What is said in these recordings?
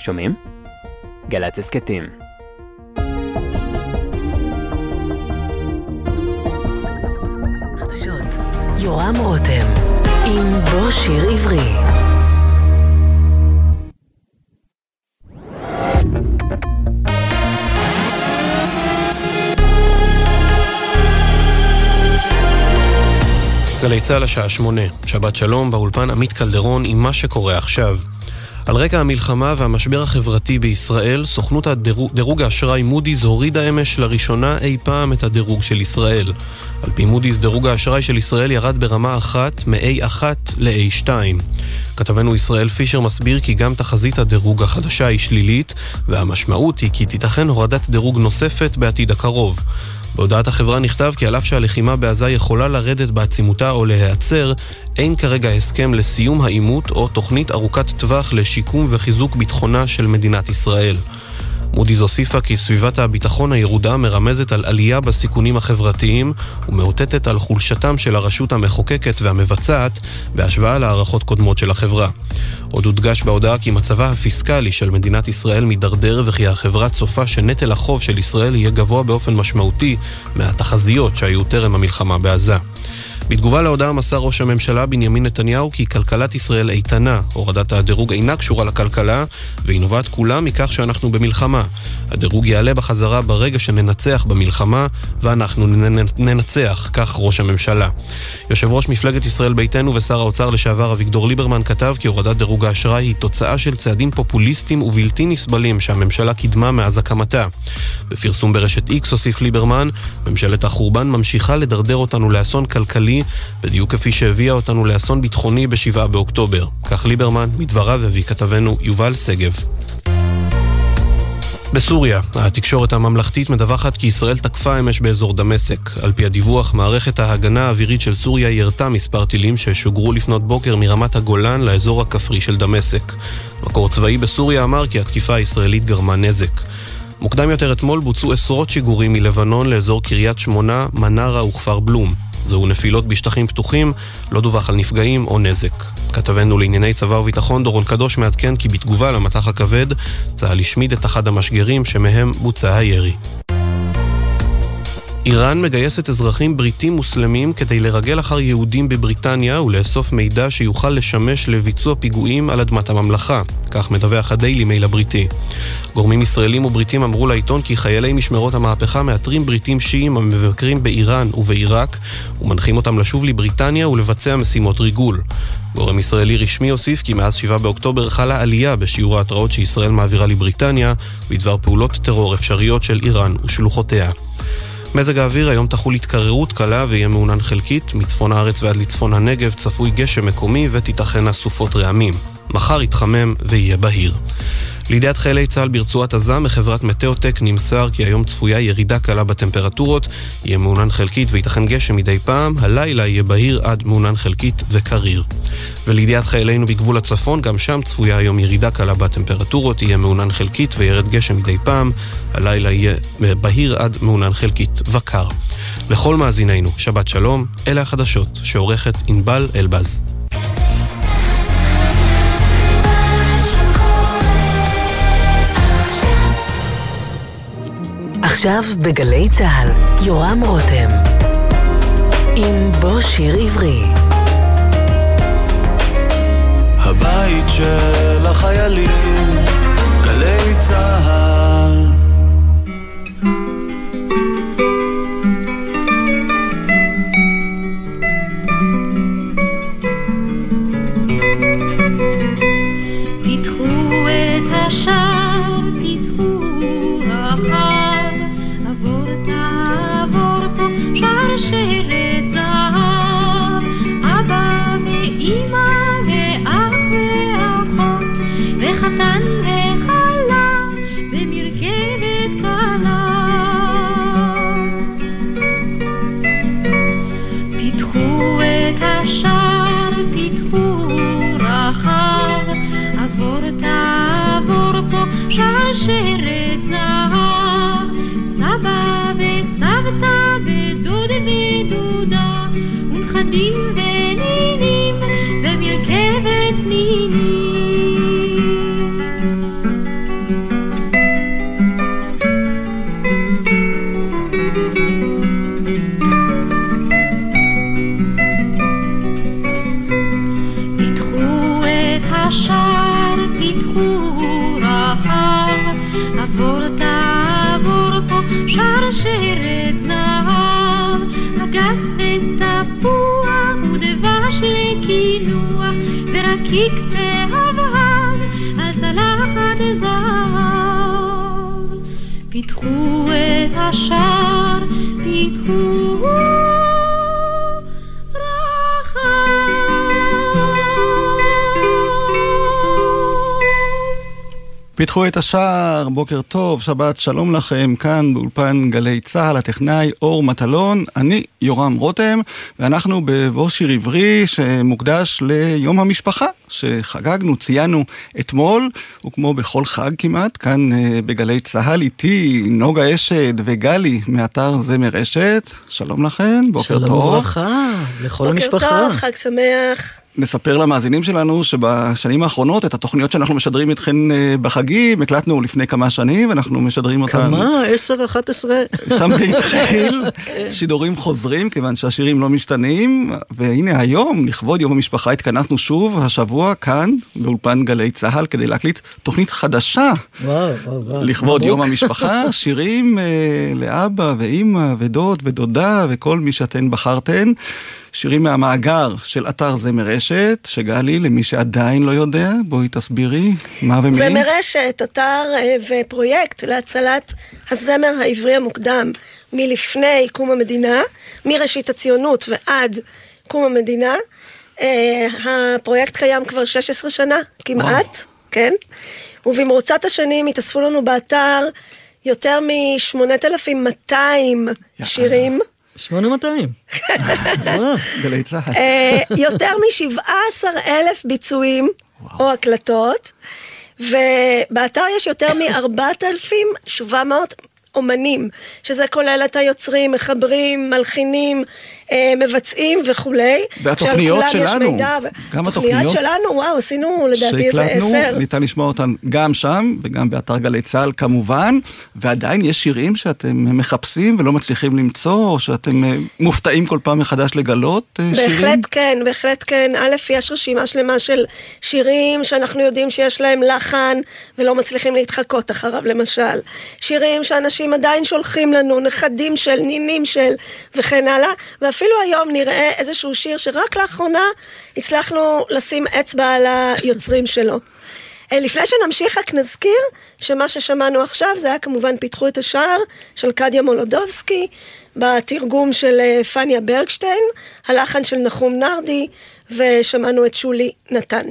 שומעים? גל"צ הסכתים. חדשות יורם רותם עם בוא שיר עברי גלי צה"ל השעה שמונה, שבת שלום, באולפן עמית קלדרון עם מה שקורה עכשיו. על רקע המלחמה והמשבר החברתי בישראל, סוכנות דירוג האשראי מודי'ס הורידה אמש לראשונה אי פעם את הדירוג של ישראל. על פי מודי'ס, דירוג האשראי של ישראל ירד ברמה אחת מ-A1 ל-A2. כתבנו ישראל פישר מסביר כי גם תחזית הדירוג החדשה היא שלילית, והמשמעות היא כי תיתכן הורדת דירוג נוספת בעתיד הקרוב. בהודעת החברה נכתב כי על אף שהלחימה בעזה יכולה לרדת בעצימותה או להיעצר, אין כרגע הסכם לסיום העימות או תוכנית ארוכת טווח לשיקום וחיזוק ביטחונה של מדינת ישראל. מודי'ס הוסיפה כי סביבת הביטחון הירודה מרמזת על עלייה בסיכונים החברתיים ומאותתת על חולשתם של הרשות המחוקקת והמבצעת בהשוואה להערכות קודמות של החברה. עוד הודגש בהודעה כי מצבה הפיסקלי של מדינת ישראל מידרדר וכי החברה צופה שנטל החוב של ישראל יהיה גבוה באופן משמעותי מהתחזיות שהיו טרם המלחמה בעזה. בתגובה להודעה מסר ראש הממשלה בנימין נתניהו כי כלכלת ישראל איתנה. הורדת הדירוג אינה קשורה לכלכלה, והיא נובעת כולה מכך שאנחנו במלחמה. הדירוג יעלה בחזרה ברגע שננצח במלחמה, ואנחנו ננצח, כך ראש הממשלה. יושב ראש מפלגת ישראל ביתנו ושר האוצר לשעבר אביגדור ליברמן כתב כי הורדת דירוג האשראי היא תוצאה של צעדים פופוליסטיים ובלתי נסבלים שהממשלה קידמה מאז הקמתה. בפרסום ברשת איקס הוסיף ליברמן, ממשלת החורבן ממשיכה לדרדר אותנו לאסון כלכלי בדיוק כפי שהביאה אותנו לאסון ביטחוני ב-7 באוקטובר. כך ליברמן, מדבריו הביא כתבנו יובל שגב. בסוריה, התקשורת הממלכתית מדווחת כי ישראל תקפה אמש באזור דמשק. על פי הדיווח, מערכת ההגנה האווירית של סוריה ירתה מספר טילים ששוגרו לפנות בוקר מרמת הגולן לאזור הכפרי של דמשק. מקור צבאי בסוריה אמר כי התקיפה הישראלית גרמה נזק. מוקדם יותר אתמול בוצעו עשרות שיגורים מלבנון לאזור קריית שמונה, מנרה וכפר בלום. זהו נפילות בשטחים פתוחים, לא דווח על נפגעים או נזק. כתבנו לענייני צבא וביטחון דורון קדוש מעדכן כי בתגובה למטח הכבד, צה"ל השמיד את אחד המשגרים שמהם בוצע הירי. איראן מגייסת אזרחים בריטים מוסלמים כדי לרגל אחר יהודים בבריטניה ולאסוף מידע שיוכל לשמש לביצוע פיגועים על אדמת הממלכה, כך מדווח הדיילי מייל הבריטי. גורמים ישראלים ובריטים אמרו לעיתון כי חיילי משמרות המהפכה מאתרים בריטים שיעים המבקרים באיראן ובעיראק ומנחים אותם לשוב לבריטניה ולבצע משימות ריגול. גורם ישראלי רשמי הוסיף כי מאז 7 באוקטובר חלה עלייה בשיעור ההתראות שישראל מעבירה לבריטניה בדבר פעולות טרור אפשריות של איראן ושלוחותיה. מזג האוויר היום תחול התקררות קלה ויהיה מעונן חלקית, מצפון הארץ ועד לצפון הנגב צפוי גשם מקומי ותיתכנה סופות רעמים. מחר יתחמם ויהיה בהיר. לידיעת חיילי צה"ל ברצועת עזה מחברת מטאוטק נמסר כי היום צפויה ירידה קלה בטמפרטורות, יהיה מעונן חלקית וייתכן גשם מדי פעם, הלילה יהיה בהיר עד מעונן חלקית וקריר. ולידיעת חיילינו בגבול הצפון, גם שם צפויה היום ירידה קלה בטמפרטורות, יהיה מעונן חלקית וירד גשם מדי פעם, הלילה יהיה בהיר עד מעונן חלקית וקר. לכל מאזינינו, שבת שלום, אלה החדשות שעורכת ענבל אלבז. עכשיו בגלי צה"ל, יורם רותם. עם בוא שיר עברי. הבית של החיילים, גלי צה"ל. שרשרת זהב, סבא וסבתא ודוד ודודה, ונכדים ונינים, ורקיק צהבהב על צלחת זהב. פיתחו את השער, פיתחו פיתחו את השער, בוקר טוב, שבת שלום לכם, כאן באולפן גלי צה"ל, הטכנאי אור מטלון, אני יורם רותם, ואנחנו בבוא שיר עברי שמוקדש ליום המשפחה, שחגגנו, ציינו אתמול, וכמו בכל חג כמעט, כאן אה, בגלי צה"ל, איתי נוגה אשד וגלי מאתר זמר אשת, שלום לכן, בוקר שלום טוב. שלום וברכה, לכל בוקר המשפחה. טוב, חג שמח. נספר למאזינים שלנו שבשנים האחרונות את התוכניות שאנחנו משדרים איתכן אה, בחגים, הקלטנו לפני כמה שנים, ואנחנו משדרים אותן... כמה? עשר, אחת עשרה? שם זה התחיל, שידורים חוזרים, כיוון שהשירים לא משתנים, והנה היום, לכבוד יום המשפחה, התכנסנו שוב השבוע כאן, באולפן גלי צה"ל, כדי להקליט תוכנית חדשה וואו, וואו, וואו. לכבוד. יום המשפחה, שירים אה, לאבא ואימא ודוד ודודה וכל מי שאתן בחרתן. שירים מהמאגר של אתר זמר אשת, שגלי, למי שעדיין לא יודע, בואי תסבירי מה ומי. זמר רשת, אתר אה, ופרויקט להצלת הזמר העברי המוקדם מלפני קום המדינה, מראשית הציונות ועד קום המדינה. אה, הפרויקט קיים כבר 16 שנה, כמעט, כן. ובמרוצת השנים התאספו לנו באתר יותר מ-8,200 שירים. 8200. וואו. גלי צה"ל. אה, יותר מ-17 אלף ביצועים או הקלטות, ובאתר יש יותר מ-4,700 אומנים, שזה כולל את היוצרים, מחברים, מלחינים, מבצעים וכולי. והתוכניות שלנו, מידע, גם התוכניות התוכניות שלנו, וואו, עשינו לדעתי איזה שהקלטנו, עשר. ניתן לשמוע אותן גם שם וגם באתר גלי צה"ל כמובן, ועדיין יש שירים שאתם מחפשים ולא מצליחים למצוא, או שאתם אה, מופתעים כל פעם מחדש לגלות אה, שירים? בהחלט כן, בהחלט כן. א', יש רשימה שלמה של שירים שאנחנו יודעים שיש להם לחן ולא מצליחים להתחקות אחריו, למשל. שירים שאנשים עדיין שולחים לנו, נכדים של, נינים של, וכן הלאה. ואפילו היום נראה איזשהו שיר שרק לאחרונה הצלחנו לשים אצבע על היוצרים שלו. אה, לפני שנמשיך רק נזכיר שמה ששמענו עכשיו זה היה כמובן פיתחו את השער של קדיה מולודובסקי בתרגום של אה, פניה ברגשטיין, הלחן של נחום נרדי ושמענו את שולי נתן.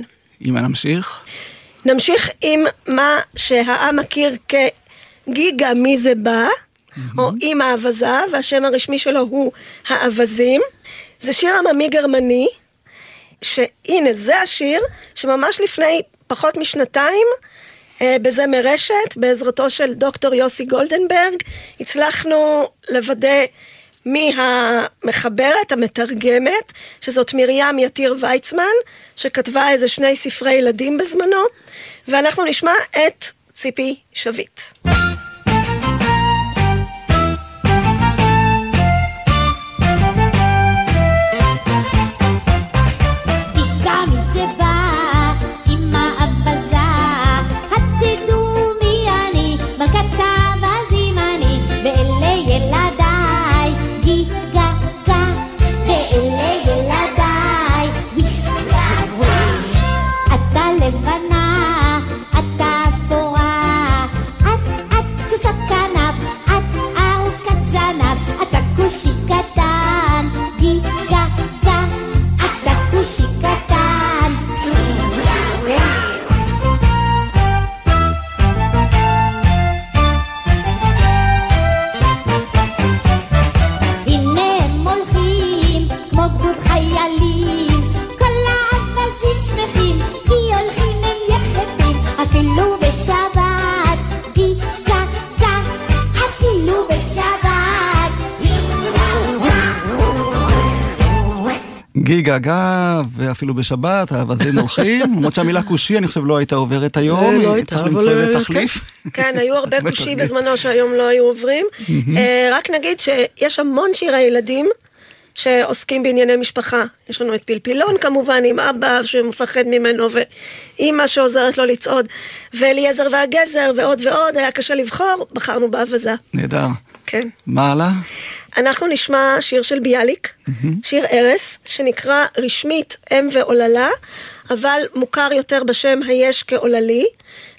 אם נמשיך? נמשיך עם מה שהעם מכיר כגיגה מי זה בא, או עם האווזה, והשם הרשמי שלו הוא האווזים. זה שיר עממי גרמני, שהנה זה השיר שממש לפני פחות משנתיים אה, בזמר רשת, בעזרתו של דוקטור יוסי גולדנברג, הצלחנו לוודא מי המחברת, המתרגמת, שזאת מרים יתיר ויצמן, שכתבה איזה שני ספרי ילדים בזמנו, ואנחנו נשמע את ציפי שביט. גיגה גה, ואפילו בשבת, האווזים הולכים, למרות שהמילה כושי, אני חושב, לא הייתה עוברת היום, לא הייתה, צריך למצוא איזה אה, תחליף. כן, היו הרבה כושי. בזמנו שהיום לא היו עוברים. אה, רק נגיד שיש המון שירי ילדים שעוסקים בענייני משפחה. יש לנו את פלפילון כמובן, עם אבא שמפחד ממנו, ואימא שעוזרת לו לצעוד, ואליעזר והגזר, ועוד ועוד, היה קשה לבחור, בחרנו באבזה. נהדר. כן. מה הלאה? אנחנו נשמע שיר של ביאליק, שיר ארס, שנקרא רשמית אם ועוללה, אבל מוכר יותר בשם היש כעוללי.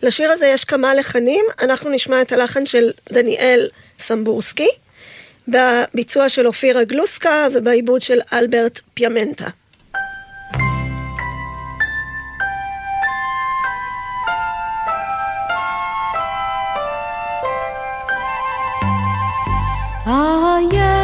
לשיר הזה יש כמה לחנים, אנחנו נשמע את הלחן של דניאל סמבורסקי, בביצוע של אופירה גלוסקה ובעיבוד של אלברט פיאמנטה. היש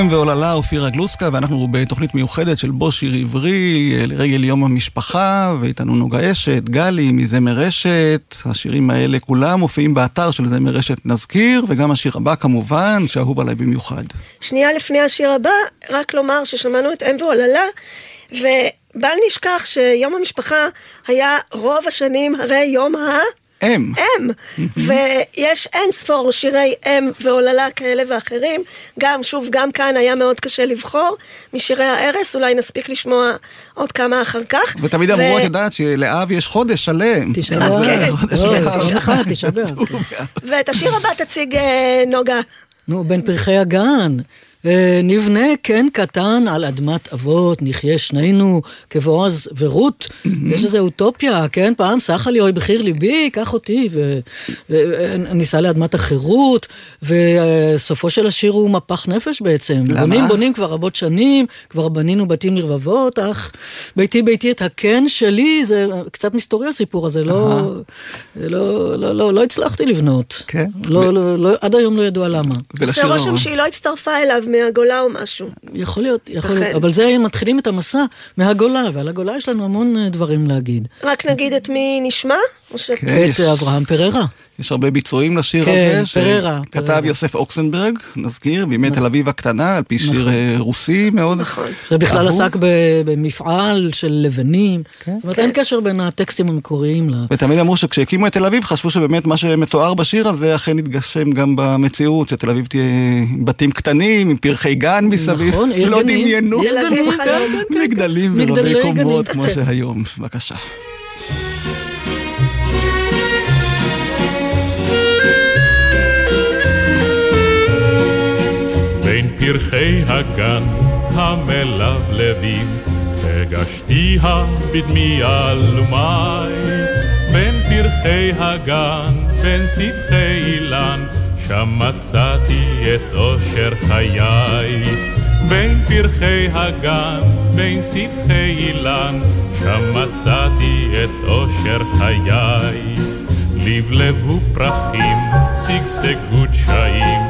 אם ועוללה אופירה גלוסקה, ואנחנו בתוכנית מיוחדת של בו שיר עברי לרגל יום המשפחה, ואיתנו נוגה אשת, גלי מזמר רשת. השירים האלה כולם מופיעים באתר של זמר רשת נזכיר, וגם השיר הבא כמובן, שאהוב עליי במיוחד. שנייה לפני השיר הבא, רק לומר ששמענו את אם ועוללה, ובל נשכח שיום המשפחה היה רוב השנים הרי יום ה... אם. אם, ויש אין ספור שירי אם ועוללה כאלה ואחרים, גם, שוב, גם כאן היה מאוד קשה לבחור משירי הערש, אולי נספיק לשמוע עוד כמה אחר כך. ותמיד אמרו, את יודעת, שלאב יש חודש שלם. תשעה כן. ואת השיר הבא תציג אה, נוגה. נו, בין פרחי הגן. אה, נבנה קן קטן על אדמת אבות, נחיה שנינו כבועז ורות. יש איזו אוטופיה, כן? פעם סחה לי אוי בחיר ליבי, קח אותי וניסע לאדמת החירות, וסופו של השיר הוא מפח נפש בעצם. למה? בונים בונים כבר רבות שנים, כבר בנינו בתים לרבבות, אך ביתי ביתי את הקן שלי, זה קצת מסתורי הסיפור הזה, לא, לא, לא, לא, לא הצלחתי לבנות. כן. לא, לא, לא, עד היום לא ידוע למה. עושה רושם. שהיא לא הצטרפה אליו מהגולה או משהו. יכול להיות, יכול להיות. אבל זה מתחילים את המסע מהגולה, ועל הגולה יש לנו המון אה, דברים להגיד. רק נגיד את מי נשמע? כן, את יש- אה, אברהם פררה. יש הרבה ביצועים לשיר כן, הזה, פררה, שכתב פררה. יוסף אוקסנברג, נזכיר, בימי תל אביב הקטנה, על פי שיר אה, רוסי מאוד. נכון. שבכלל אהוב. עסק במפעל של לבנים. זאת אומרת, אין קשר בין הטקסטים המקוריים ל... ותמיד אמרו שכשהקימו את תל אביב חשבו שבאמת מה שמתואר בשיר הזה אכן יתגשם גם במציאות, שתל אביב תהיה בתים קטנים, עם פרחי גן מסביב, נכון, עיר לא גנים, דמיינו. כן, כן, כן. מגדלים ורבי קומות. כמו שהיום, בבקשה. פרחי הגן המלבלבים, הגשתיה בדמי אלומי. בין פרחי הגן, בין סבכי אילן, שם מצאתי את אושר חיי. בין פרחי הגן, בין סבכי אילן, שם מצאתי את אושר חיי. לבלבו פרחים, שגשגו דשאים,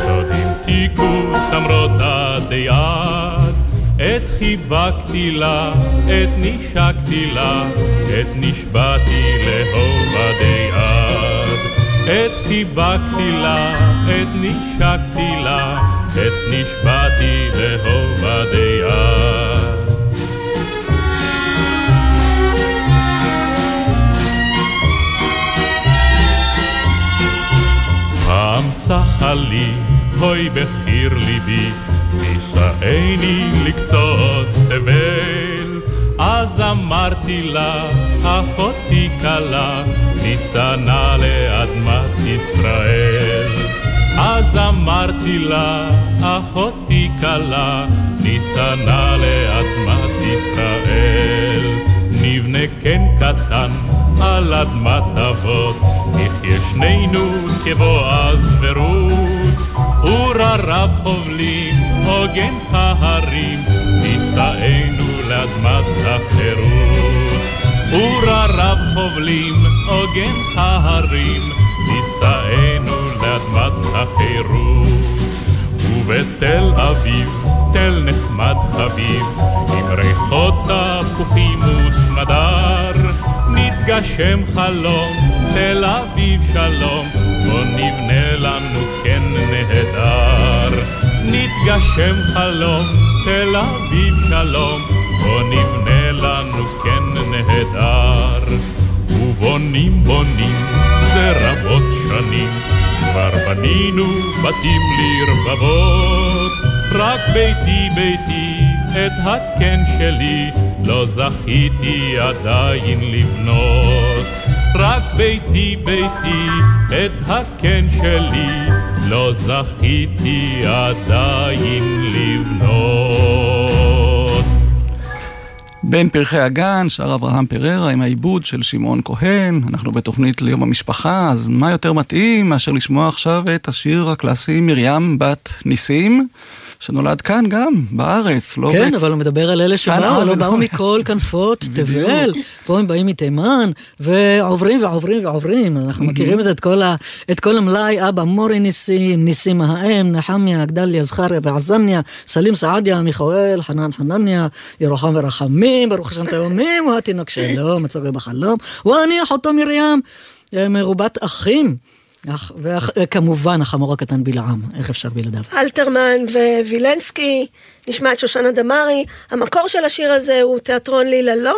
סוד המתיקו סמרות עד יד. את חיבקתי לה, את נשקתי לה, את נשבעתי לאהוב יד. את חיבקתי לה, את נשקתי לה, את נשבעתי לאהוב יד. פעם סחה לי הוי בחיר ליבי, נישאני לקצות תבל. אז אמרתי לה, אחותי כלה, ניסע נא לאדמת ישראל. אז אמרתי לה, אחותי כלה, ניסע נא לאדמת ישראל. נבנה קן קטן על אדמת אבות, נחיה שנינו כבועז ורות. וררב חובלים, עוגן ההרים, נישאנו לאדמת החירות. וררב חובלים, עוגן ההרים, נישאנו לאדמת החירות. ובתל אביב, תל נחמד חביב, עם ריחות תפוחים וסמדר, נתגשם חלום, תל אביב שלום, בוא נבנה לנו כן נהדר. נתגשם חלום, תל אביב שלום, בוא נבנה לנו כן נהדר. ובונים בונים זה רבות שנים, כבר בנינו בתים לרבבות. רק ביתי ביתי את הקן שלי לא זכיתי עדיין לבנות. רק ביתי ביתי את הקן שלי לא זכיתי עדיין לבנות. בין פרחי הגן, שר אברהם פררה עם העיבוד של שמעון כהן. אנחנו בתוכנית ליום המשפחה, אז מה יותר מתאים מאשר לשמוע עכשיו את השיר הקלאסי מרים בת ניסים? שנולד כאן גם, בארץ, לא... כן, בצ- אבל הוא מדבר על אלה שבאו, לא. באו מכל כנפות. תבל. פה הם באים מתימן, ועוברים ועוברים ועוברים. אנחנו מכירים את כל ה- את כל המלאי, אבא מורי ניסים, ניסים האם, נחמיה, גדליה, זכריה ועזניה, סלים סעדיה, מיכאל, חנן חנניה, ירוחם ורחמים, ברוך השם תאומים, הוא התינוק שלו, מצוגה בחלום, ואני אחותו מרים, אה, מרובת אחים. וכמובן החמור הקטן בלעם, איך אפשר בלעדיו? אלתרמן ווילנסקי, נשמעת שושנה דמארי. המקור של השיר הזה הוא תיאטרון לילה לא,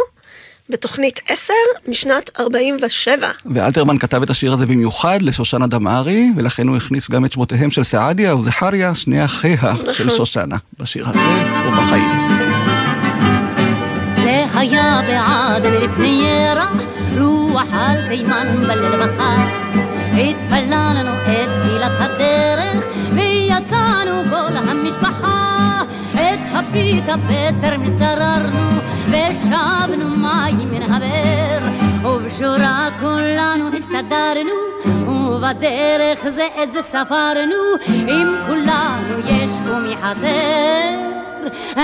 בתוכנית 10 משנת 47. ואלתרמן כתב את השיר הזה במיוחד לשושנה דמארי, ולכן הוא הכניס גם את שמותיהם של סעדיה וזכריה, שני אחיה של שושנה, בשיר הזה ובחיים. זה היה בעדן לפני ירח, רוח על תימן בליל מחר. התפללנו את תפילת הדרך, ויצאנו כל המשפחה. את הפיתה פטר צררנו, ושבנו מים מן הבאר. ובשורה כולנו הסתדרנו, ובדרך זה את זה ספרנו. אם כולנו יש ומי חסר?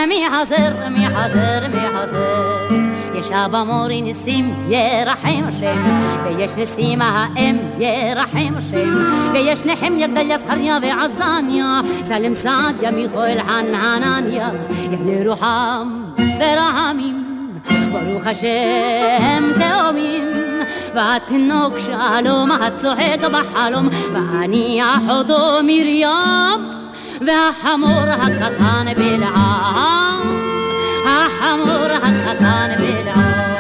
מי חסר, מי חסר, מי חסר? יש אבא מורי ניסים, ירחם השם, ויש ניסים האם, ירחם השם, ויש נחמיה, גדליה, זכריה ועזניה, סלם סעדיה, מיכאל, חננניה, יעלה רוחם ורחמים, ברוך השם תאומים. והתינוק שלום הצוחק בחלום, ואני אחותו מרים. והחמור הקטן בלעם, החמור הקטן בלעם.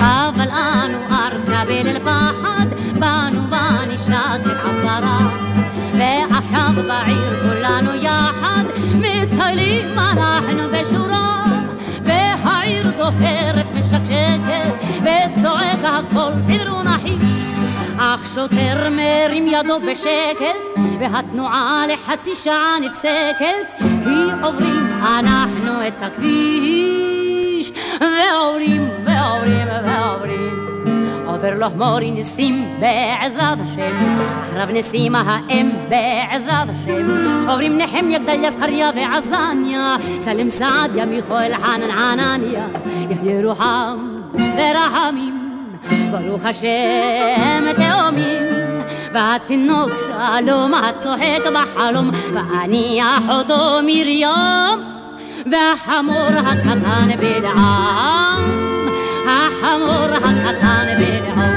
אבל אנו ארצה בליל פחד, באנו ונשקר עפרה. ועכשיו בעיר כולנו יחד, מטיילים אנחנו בשורה. והעיר דוהרת משקשקת, וצועק הכל עדרו נחיש. אך שוטר מרים ידו בשקט, והתנועה לחצי שעה נפסקת, כי עוברים אנחנו את הכביש, ועוברים, ועוברים, ועוברים. עובר לו מורי ניסים בעזרת השם, אחריו ניסים האם בעזרת השם. עוברים נחמיה, גדליה, זכריה ועזניה, סלם סעדיה, מיכאל, חנן, חנניה, יחיה רוחם ורחמים. ברוך השם תאומים, והתינוק שלום הצוחק בחלום, ואני אחותו מרים, והחמור הקטן בלעם, החמור הקטן בלעם.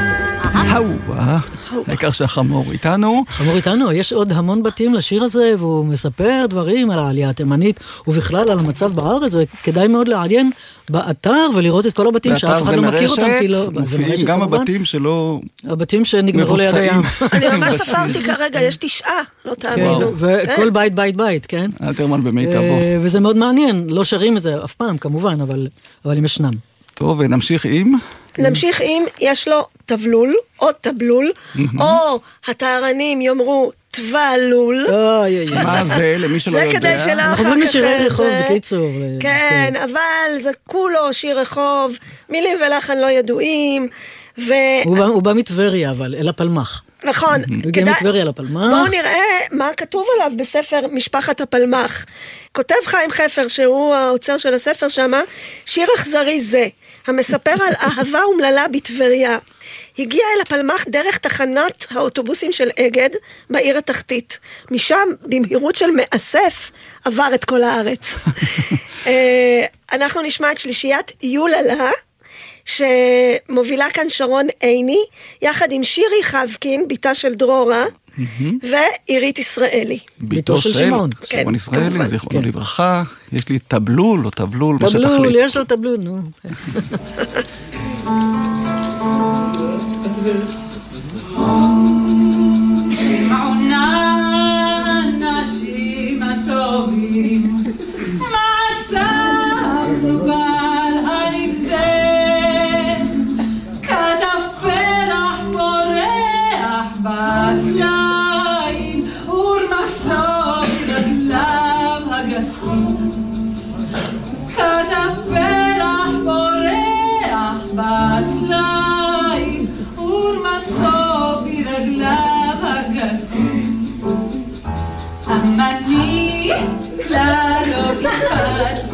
האו, אה? העיקר שהחמור איתנו. חמור איתנו, יש עוד המון בתים לשיר הזה, והוא מספר דברים על העלייה התימנית, ובכלל על המצב בארץ, וכדאי מאוד לעיין באתר ולראות את כל הבתים שאף אחד לא מכיר אותם, כי לא... זה מופיעים גם. הבתים שלא... הבתים שנגמרו ליד הים. אני ממש ספרתי כרגע, יש תשעה, לא כן, תאמינו. וכל בית בית בית, כן? אלתרמן במיטבו. אה, וזה מאוד מעניין, לא שרים את זה אף פעם, כמובן, אבל אבל הם ישנם. טוב, ונמשיך עם... נמשיך עם, יש לו תבלול, או תבלול, או הטהרנים יאמרו תבלול. מה זה, למי שלא זה יודע? כדי שלא אנחנו אחר כך... משירי אה, רחוב, זה- בקיצור. כן, אבל זה כולו שיר רחוב, מילים ולחן לא ידועים, ו... הוא בא- הוא בא מטבריה, אבל, אל הפלמ"ח. נכון, הוא הגיע כדאי- מטבריה לפלמ"ח. בואו נראה מה כתוב עליו בספר משפחת הפלמ"ח. כותב חיים חפר, שהוא האוצר של הספר שמה, שיר אכזרי זה, המספר על אהבה אומללה בטבריה. הגיע אל הפלמ"ח דרך תחנת האוטובוסים של אגד בעיר התחתית. משם, במהירות של מאסף, עבר את כל הארץ. אה, אנחנו נשמע את שלישיית יוללה. שמובילה כאן שרון עיני, יחד עם שירי חבקין, בתה של דרורה, ועירית ישראלי. ביתו של שמעון. כן, שמעון ישראלי, כמובן. זיכרונו לברכה. יש לי תבלול או תבלול, מה תבלול, שתחליט. יש לו תבלול, נו. שמעונה האנשים הטובים, בסלעים, ורמסות רגליו הגסים. כתב פרח פורח בסלעים, ורמסו ברגליו הגסים. אמני כלל לא אכפת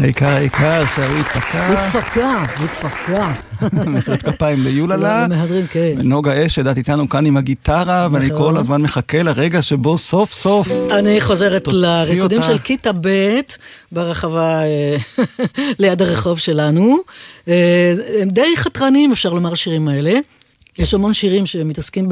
העיקר, העיקר שההוא התפקע. התפקע, התפקע. מחיאות כפיים ליוללה. מהדרין, כן. ונוגה אשד, את איתנו כאן עם הגיטרה, ואני נכון. כל הזמן מחכה לרגע שבו סוף סוף... אני חוזרת לריקודים. של כיתה ב' ברחבה אה, ליד הרחוב שלנו. אה, הם די חתרניים, אפשר לומר, השירים האלה. יש המון שירים שמתעסקים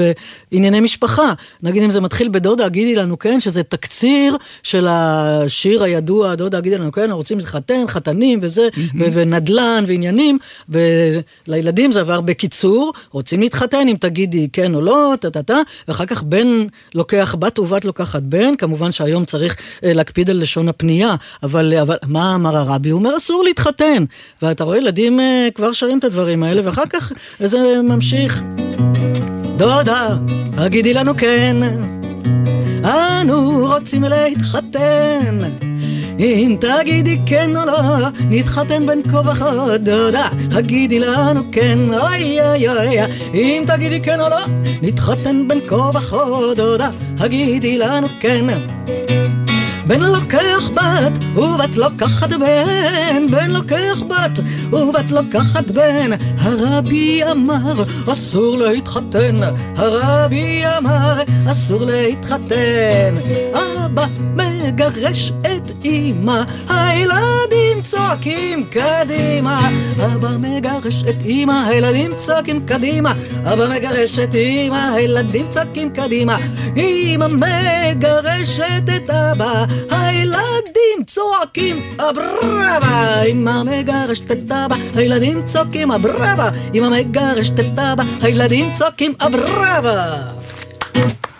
בענייני משפחה. נגיד אם זה מתחיל בדודה, גידי לנו כן, שזה תקציר של השיר הידוע, דודה, גידי לנו כן, רוצים להתחתן, חתנים וזה, ו- ונדל"ן ועניינים, ולילדים זה עבר בקיצור, רוצים להתחתן אם תגידי כן או לא, טה-טה-טה, ואחר כך בן לוקח בת ובת לוקחת בן, כמובן שהיום צריך אה, להקפיד על לשון הפנייה, אבל, אבל מה אמר הרבי? הוא אומר אסור להתחתן. ואתה רואה ילדים אה, כבר שרים את הדברים האלה, ואחר כך זה ממשיך. דודה, הגידי לנו כן, אנו רוצים להתחתן. אם תגידי כן או לא, נתחתן בין כה וכה, דודה, הגידי לנו כן, אוי אוי אוי, אם תגידי כן או לא, נתחתן בין כה וכה, דודה, הגידי לנו כן. בן לוקח בת, ובת לוקחת בן, בן לוקח בת, ובת לוקחת בן. הרבי אמר, אסור להתחתן, הרבי אמר, אסור להתחתן. אבא מגרש את אמא, הילדים צועקים קדימה. אבא מגרש את אמא, הילדים צועקים קדימה. אבא מגרש את אמא, הילדים צועקים קדימה. אמא מגרשת את אבא, הילדים צועקים אברבה. אמא מגרשת את אבא, הילדים צועקים אברבה. אמא מגרשת את אבא, הילדים צועקים אברבה.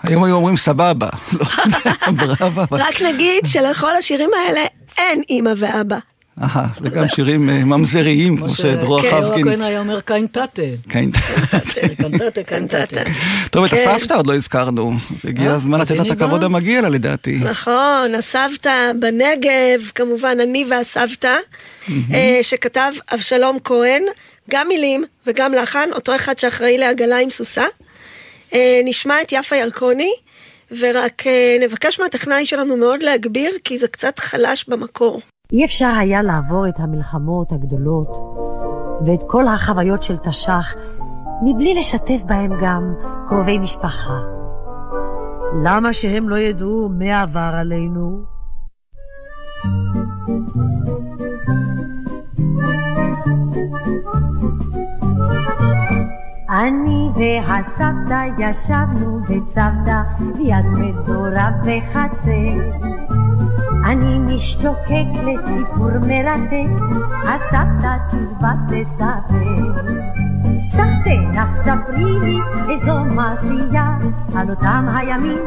היום היו אומרים סבבה. לא יודע. אבל- רק נגיד שלכל השירים האלה אין אימא ואבא. אהה, זה גם שירים אה, ממזריים, כמו שדרור כן, חבקין. הכהן היה אומר קיינטטה. כן. קנטטה, קנטטה. טוב, את כן. הסבתא עוד לא הזכרנו. אז הגיע אה, הזמן לתת לה את הכבוד. המגיע לה לדעתי. נכון, הסבתא בנגב, כמובן אני והסבתא, אה, שכתב אבשלום כהן, גם מילים וגם לחן, אותו אחד שאחראי לעגלה עם סוסה. נשמע את יפה ירקוני, ורק נבקש מהטכנאי שלנו מאוד להגביר, כי זה קצת חלש במקור. אי אפשר היה לעבור את המלחמות הגדולות ואת כל החוויות של תש"ח מבלי לשתף בהם גם קרובי משפחה. למה שהם לא ידעו מה עבר עלינו? אני והסבתא ישבנו בצוותא ליד מדורה בחצר אני משתוקק לסיפור מרתק, הסבתא צ'יזבט תספר. סבתך ספרי לי איזו מעשייה על אותם הימים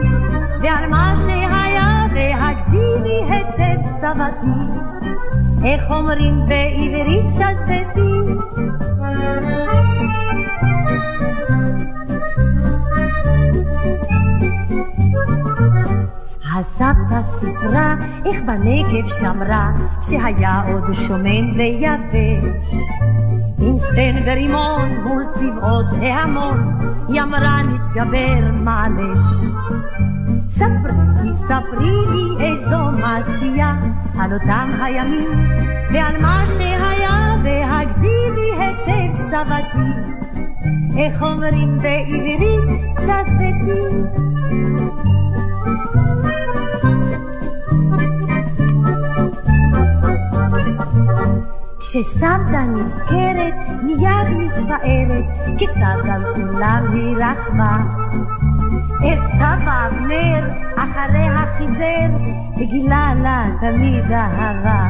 ועל מה שהיה והגזימי היטב סבתי. איך אומרים בעברית שזבתי? הסבתא סיפרה איך בנגב שמרה שהיה עוד שומם ויבש עם סטן ורימון מול צבאות ההמון היא אמרה נתגבר מעלש. ספרי לי, ספרי לי איזו מעשייה על אותם הימים ועל מה שהיה והגזימי היטב סבתי. איך אומרים בעברית שזבתי כשסבתא נזכרת מיד מתפארת כיצד על כולם היא רכבה איך סבא אבנר אחריה חיזר וגילה לה תמיד אהבה.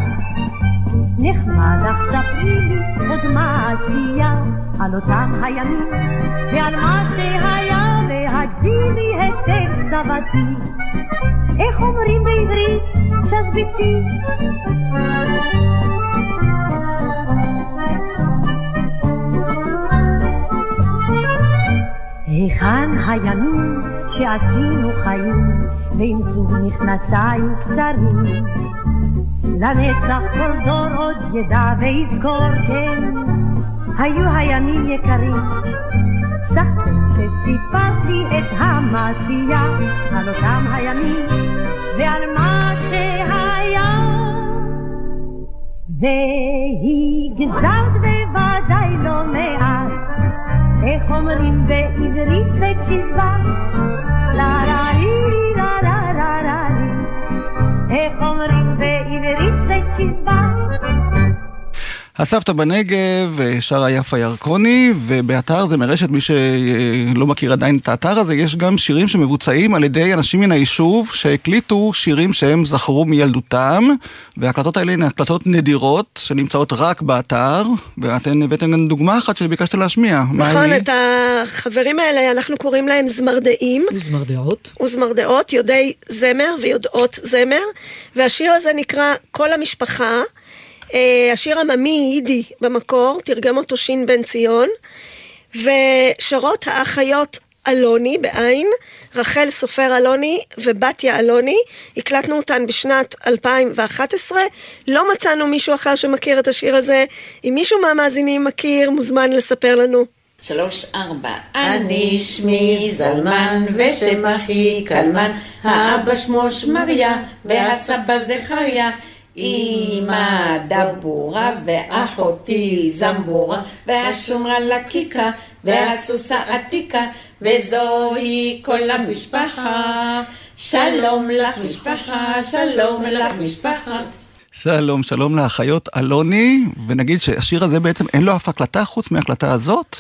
נחמד לך ספרי לי עוד מעשייה על אותם הימים ועל מה שהיה והגזימי היטב סבתי. איך אומרים בעברית? שזביתי היכן הימים שעשינו חיים ועם זוג מכנסיים קצרים? לנצח כל דור עוד ידע ויזכור כן. היו הימים יקרים סחטן שסיפרת לי את המעשייה על אותם הימים ועל מה שהיה. והגזרת בוודאי לא מעט איך אומרים בעברית לצ'יזבט? לה לה לי לה לה לה לה לי איך אומרים בעברית לצ'יזבט? הסבתא בנגב, אה, שרה יפה ירקוני, ובאתר זה מרשת, מי שלא מכיר עדיין את האתר הזה, יש גם שירים שמבוצעים על ידי אנשים מן היישוב שהקליטו שירים שהם זכרו מילדותם, וההקלטות האלה הן הקלטות נדירות שנמצאות רק באתר, ואתן הבאתם גם דוגמה אחת שביקשת להשמיע. מה נכון? את החברים האלה, אנחנו קוראים להם זמרדעים. וזמרדעות. וזמרדעות, יודעי זמר ויודעות זמר, והשיר הזה נקרא כל המשפחה. אה, השיר עממי יידי במקור, תרגם אותו שין בן ציון, ושרות האחיות אלוני בעין, רחל סופר אלוני ובתיה אלוני, הקלטנו אותן בשנת 2011, לא מצאנו מישהו אחר שמכיר את השיר הזה, אם מישהו מהמאזינים מכיר, מוזמן לספר לנו. שלוש, ארבע. אני שמי זלמן, ושם אחי קלמן, האבא שמו שמריה, והסבא זכריה. אמא דבורה, ואחותי זמבורה, והשומרה לקיקה, והסוסה עתיקה, וזוהי כל המשפחה. שלום לך משפחה, שלום לך משפחה. שלום, שלום לאחיות אלוני, ונגיד שהשיר הזה בעצם אין לו אף הקלטה חוץ מההקלטה הזאת.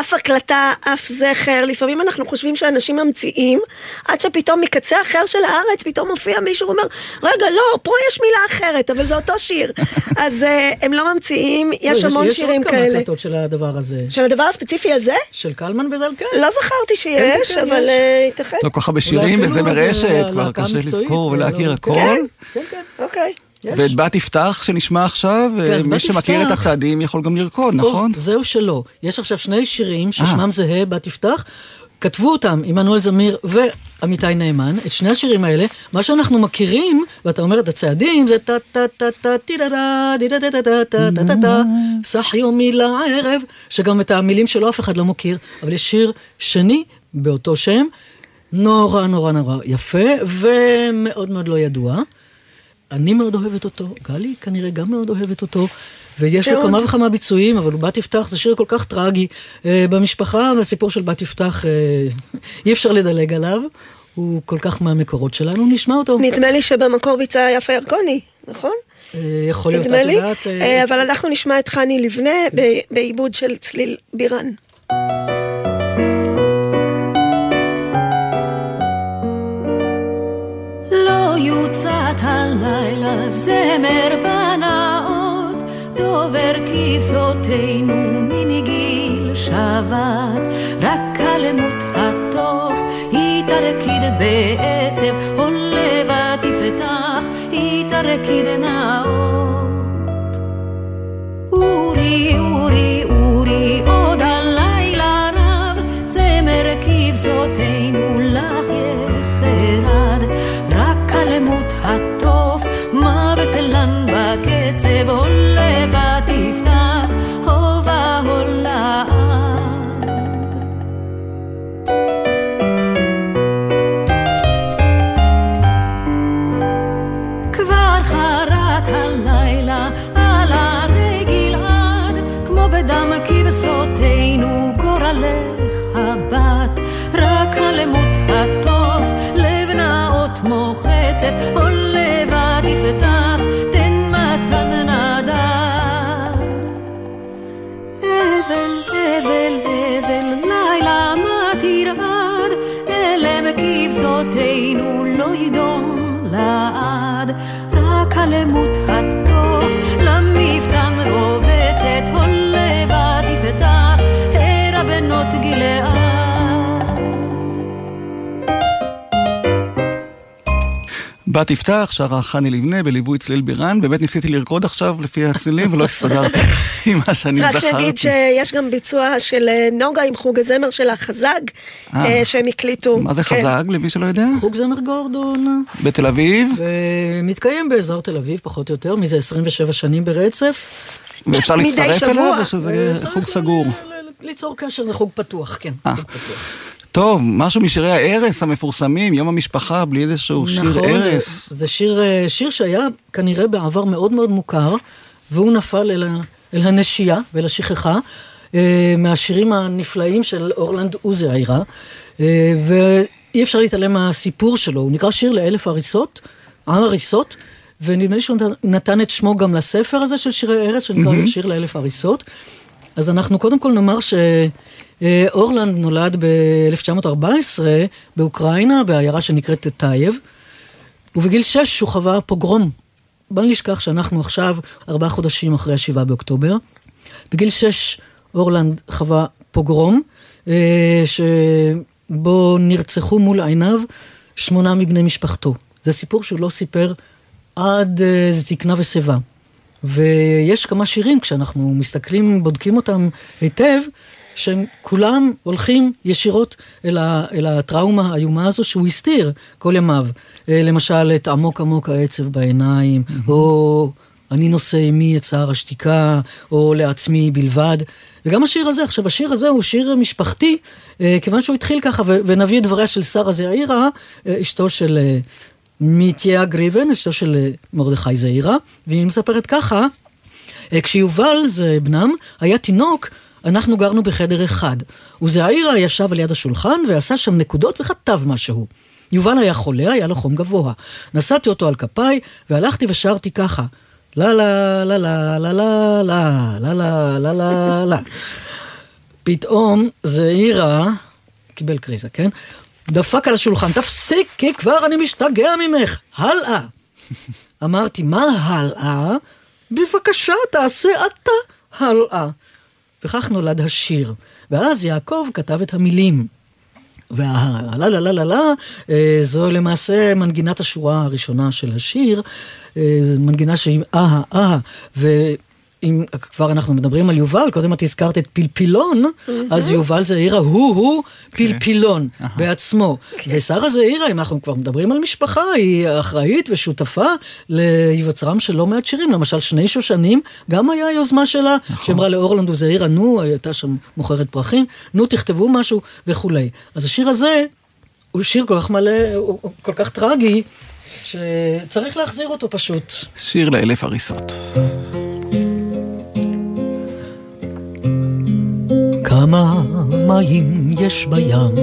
אף הקלטה, אף זכר, לפעמים אנחנו חושבים שאנשים ממציאים, עד שפתאום מקצה אחר של הארץ פתאום מופיע מישהו ואומר, רגע, לא, פה יש מילה אחרת, אבל זה אותו שיר. אז uh, הם לא ממציאים, יש לא, המון שירים יש עוד כמה כאלה. הקלטות של הדבר הזה. של הדבר הספציפי הזה? של קלמן וזלקן. לא זכרתי שיש, כן, כן, אבל. אה, ייתכן. לא כל כך בשירים, אולי וזה זה כבר קשה לזכור ולהכיר כן. הכל. כן, כן. אוקיי. יש. ואת בת יפתח שנשמע עכשיו, כן, מי שמכיר את. הצעדים יכול גם לרקוד, או, נכון? זהו שלא. יש עכשיו שני שירים אה. ששמם זהה, בת יפתח. כתבו אותם עמנואל זמיר ואמיתי נאמן, את שני השירים האלה. מה שאנחנו מכירים, ואתה אומר את הצעדים, זה טה טה טה טה טידדה דידה דה דה דה טה טה טה טה סח יומי לערב, שגם את המילים שלו אף אחד לא מכיר, אבל יש שיר שני באותו שם, נורא נורא נורא יפה, ומאוד מאוד לא ידוע. אני מאוד אוהבת אותו, גלי כנראה גם מאוד אוהבת אותו, ויש לו. כמה וכמה ביצועים, אבל בת יפתח זה שיר כל כך טרגי. אה, במשפחה, והסיפור של בת יפתח, אה, אי אפשר לדלג עליו, הוא כל כך מהמקורות שלנו, נשמע אותו. נדמה לי שבמקור ביצע יפה ירקוני, נכון? אה, יכול להיות, נדמה את לי, יודעת, אה, אה, אבל אנחנו נשמע את חני לבנה בעיבוד של צליל בירן. יוצת הלילה זמר בנאות, דובר כבשותינו מנגיל שבת, רק כלמות הטוב היא תרקיד בעצב, עולה ותפתח היא תרקיד נאות. צידו לעד, רק הלמות בת יפתח, שרה חני לבנה בליווי צליל בירן, באמת ניסיתי לרקוד עכשיו לפי הצלילים ולא הסתדרתי עם מה שאני רק זכרתי. נגיד שיש גם ביצוע של אה, נוגה עם חוג הזמר של החזג, אה. אה, שהם הקליטו. מה זה כן. חזק, למי שלא יודע? חוג זמר גורדון. בתל אביב, ומתקיים באזור תל אביב, פחות או יותר, מזה 27 שנים ברצף. ואפשר להצטרף שבוע. אליו או שזה חוג סגור? ליצור קשר זה חוג פתוח, כן. אה. טוב, משהו משירי הערש המפורסמים, יום המשפחה, בלי איזשהו שיר נכון, ערש. זה, זה שיר, אה, שיר שהיה כנראה בעבר מאוד מאוד מוכר, והוא נפל אל, ה, אל הנשייה ואל השכחה, אה, מהשירים הנפלאים של אורלנד עוזיאירה, אה, ואי אפשר להתעלם מהסיפור שלו, הוא נקרא שיר לאלף הריסות, הר הריסות, ונדמה לי שהוא נתן- את שמו גם לספר הזה של שירי ערש, שנקרא מהמם. שיר לאלף הריסות. אז אנחנו קודם כל נאמר שאורלנד נולד ב-1914 באוקראינה, בעיירה שנקראת טייב, ובגיל שש הוא חווה פוגרום. בל נשכח שאנחנו עכשיו ארבעה חודשים אחרי השבעה באוקטובר. בגיל שש אורלנד חווה פוגרום, אה, שבו נרצחו מול עיניו שמונה מבני משפחתו. זה סיפור שהוא לא סיפר עד אה, זקנה ושיבה. ויש כמה שירים, כשאנחנו מסתכלים, בודקים אותם היטב, שהם כולם הולכים ישירות אל, ה, אל הטראומה האיומה הזו שהוא הסתיר כל ימיו. אה, למשל, את עמוק עמוק העצב בעיניים, או אני נושא עימי את צער השתיקה, או לעצמי בלבד. וגם השיר הזה, עכשיו השיר הזה הוא שיר משפחתי, אה, כיוון שהוא התחיל ככה, ו- ונביא את דבריה של שרה זעירה, אה, אשתו של אה, מיתיה גריבן, אשתו של אה, מרדכי זעירה, והיא מספרת ככה, אה, כשיובל, זה בנם, היה תינוק, אנחנו גרנו בחדר אחד. וזעירה ישב על יד השולחן ועשה שם נקודות וכתב משהו. יובל היה חולה, היה לו חום גבוה. נשאתי אותו על כפיי והלכתי ושרתי ככה. לה לה לה לה לה לה לה לה לה לה לה לה פתאום זעירה, קיבל קריזה, כן? דפק על השולחן, תפסיקי כבר, אני משתגע ממך, הלאה. אמרתי, מה הלאה? בבקשה, תעשה אתה הלאה. וכך נולד השיר. ואז יעקב כתב את המילים. והלה לה לה לה לה, זו למעשה מנגינת השורה הראשונה של השיר, אה, מנגינה שהיא אה אה, ואם כבר אנחנו מדברים על יובל, קודם את הזכרת את פלפילון, אז יובל זעירה הוא-הוא פלפילון בעצמו. ושרה זעירה, אם אנחנו כבר מדברים על משפחה, היא אחראית ושותפה להיווצרם של לא מעט שירים, למשל שני שושנים, גם היה יוזמה שלה, שאמרה לאורלנד וזעירה, נו, הייתה שם מוכרת פרחים, נו תכתבו משהו וכולי. אז השיר הזה הוא שיר כל כך מלא, הוא כל כך טרגי, שצריך להחזיר אותו פשוט. שיר לאלף הריסות. כמה מים יש בים,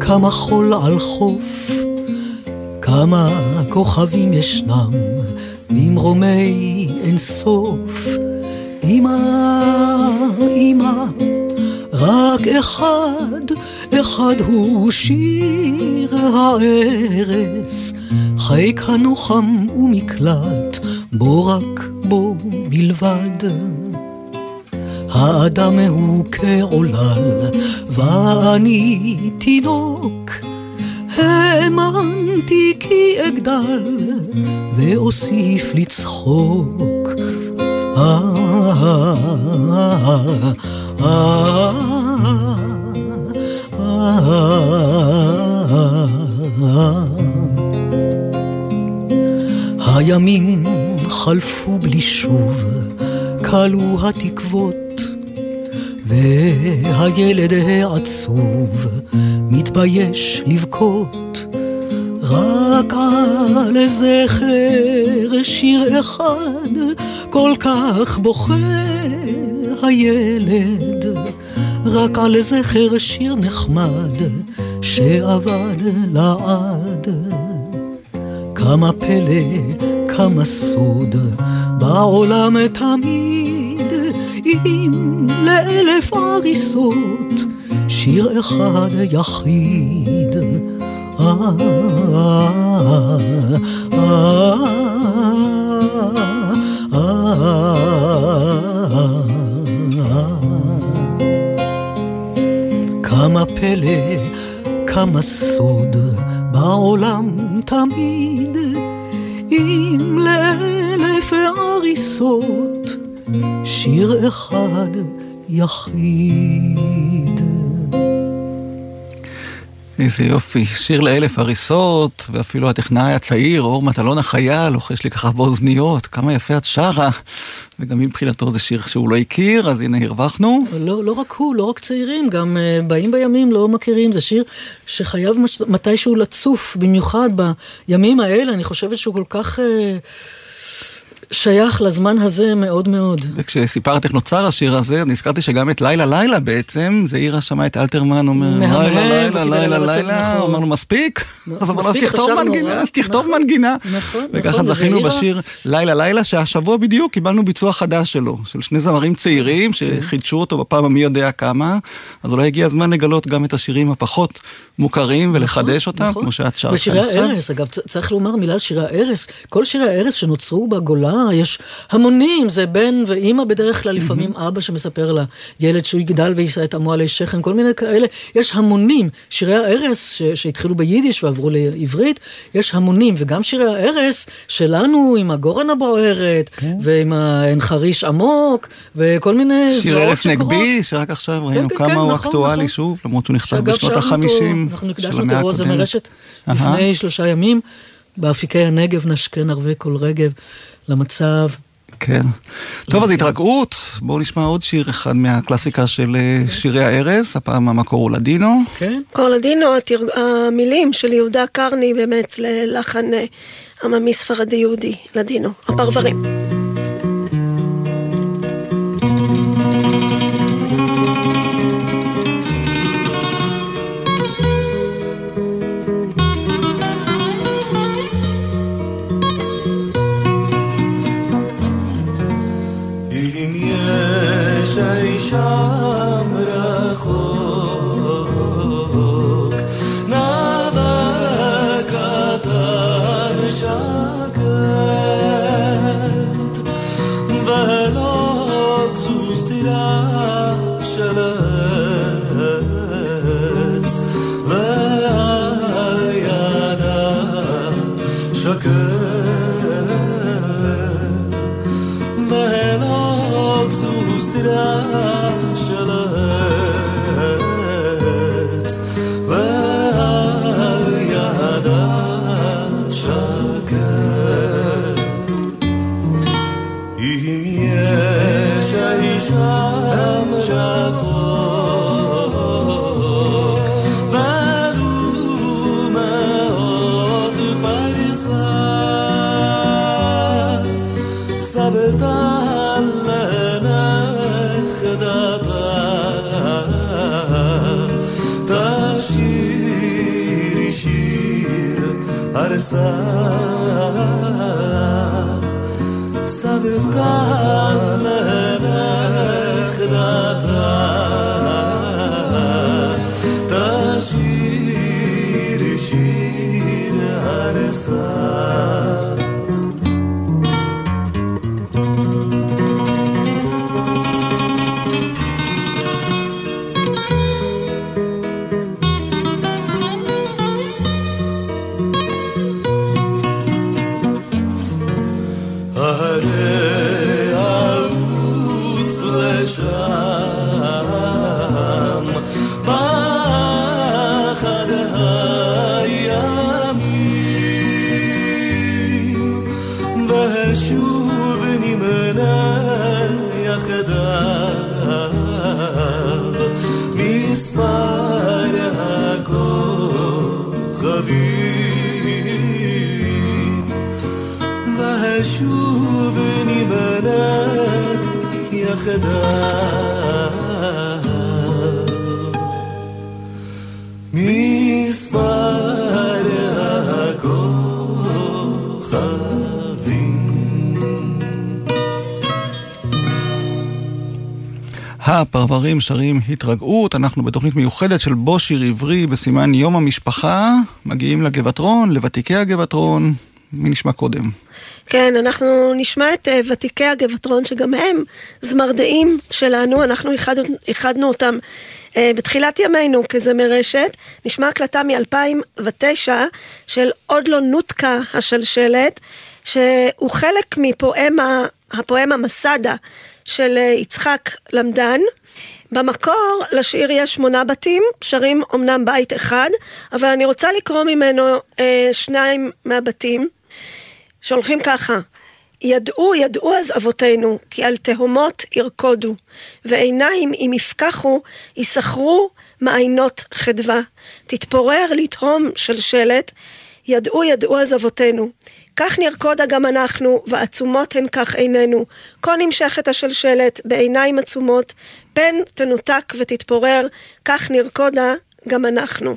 כמה חול על חוף, כמה כוכבים ישנם, ממרומי אין סוף. אמא, אמא, רק אחד, אחד הוא שיר הערש, חיק הנוחם ומקלט, בו רק בו בלבד. האדם הוא כעולל, ואני תינוק. האמנתי כי אגדל, ואוסיף לצחוק. אה, אה, אה, אה. הימים חלפו בלי שוב, כלו התקוות, והילד העצוב מתבייש לבכות. רק על זכר שיר אחד כל כך בוכה הילד, רק על זכר שיר נחמד שאבד לעד. כמה פלא, כמה סוד, בעולם תמיד, אם לאלף הריסות, שיר אחד יחיד. אה, אה, אה, כמה פלא, כמה סוד, בעולם תמיד, אם לאלף הריסות, שיר אחד יחיד. איזה יופי, שיר לאלף הריסות, ואפילו הטכנאי הצעיר, אור מטלון החייל, לוחש לי ככה באוזניות, כמה יפה את שרה. וגם מבחינתו זה שיר שהוא לא הכיר, אז הנה הרווחנו. לא, לא רק הוא, לא רק צעירים, גם uh, באים בימים לא מכירים, זה שיר שחייב מש- מתישהו לצוף, במיוחד בימים האלה, אני חושבת שהוא כל כך uh, שייך לזמן הזה מאוד מאוד. וכשסיפרת איך נוצר השיר הזה, נזכרתי שגם את לילה לילה בעצם, זעירה שמע את אלתרמן אומר, לילה לילה לילה לצאת, לילה, נכון. אמרנו מספיק? אז אמרנו אז תכתוב מנגינה? אז תכתוב נכון. מנגינה. נכון, וככה זכינו בשיר לילה לילה, שהשבוע בדיוק קיבלנו ביצוע חדש שלו, של שני זמרים צעירים שחידשו אותו בפעם המי יודע כמה, אז אולי הגיע הזמן לגלות גם את השירים הפחות מוכרים ולחדש אותם. כמו שאת שרת ושירי עכשיו. הערש, אגב, צ- צריך לומר מילה על שירי הערש. כל שירי הערש שנוצרו בגולה, יש המונים, זה בן ואימא בדרך כלל, לפעמים אבא שמספר לילד שהוא יגדל ויישא את עמו עלי שכם, כל מיני כאלה. יש המונים. שירי הערש ש- שהתחילו ביידיש ועברו לעברית, יש המונים. וגם שירי הערש שלנו עם הגורן הבוערת, ועם האין חריש עמוק, וכל מיני שיר זוועות ארץ שקורות. נגבי, שרק עכשיו ראינו כן, כמה כן, הוא נכון, אקטואלי נכון. שוב, למרות שהוא נכתב בשנות החמישים אנחנו של הקדשנו המאה אותו רוז הקודמת. המרשת. לפני שלושה ימים, באפיקי הנגב נשכן ערבי כל רגב למצב. כן. טוב, אז התרגעות, בואו נשמע עוד שיר אחד מהקלאסיקה של אה, שירי הארז, הפעם המקור הוא לדינו. כן. קורלדינו, התרג- המילים של יהודה קרני באמת ללחן אה, עממי ספרדי יהודי, לדינו, הפרברים. יש אי שם רחוק נאווה קטן שקט ולא כזו סתירה של ושוב נמנה יחדיו. מספר הפרברים שרים התרגעות, אנחנו בתוכנית מיוחדת של בו שיר עברי בסימן יום המשפחה, מגיעים לגבעתרון, לוותיקי הגבעתרון, מי נשמע קודם? כן, אנחנו נשמע את אה, ותיקי הגבעתרון, שגם הם זמרדעים שלנו, אנחנו איחדנו, איחדנו אותם אה, בתחילת ימינו כזמר רשת. נשמע הקלטה מ-2009 של עוד לא נותקה השלשלת, שהוא חלק מפואמה, הפואמה מסדה של אה, יצחק למדן. במקור לשיר יש שמונה בתים, שרים אמנם בית אחד, אבל אני רוצה לקרוא ממנו אה, שניים מהבתים, שהולכים ככה: ידעו, ידעו אז אבותינו, כי על תהומות ירקודו, ועיניים אם יפקחו, יסחרו מעיינות חדווה. תתפורר לתהום שלשלת, ידעו, ידעו אז אבותינו. כך נרקודה גם אנחנו, ועצומות הן כך עינינו. כה נמשכת השלשלת, בעיניים עצומות, פן תנותק ותתפורר, כך נרקודה גם אנחנו.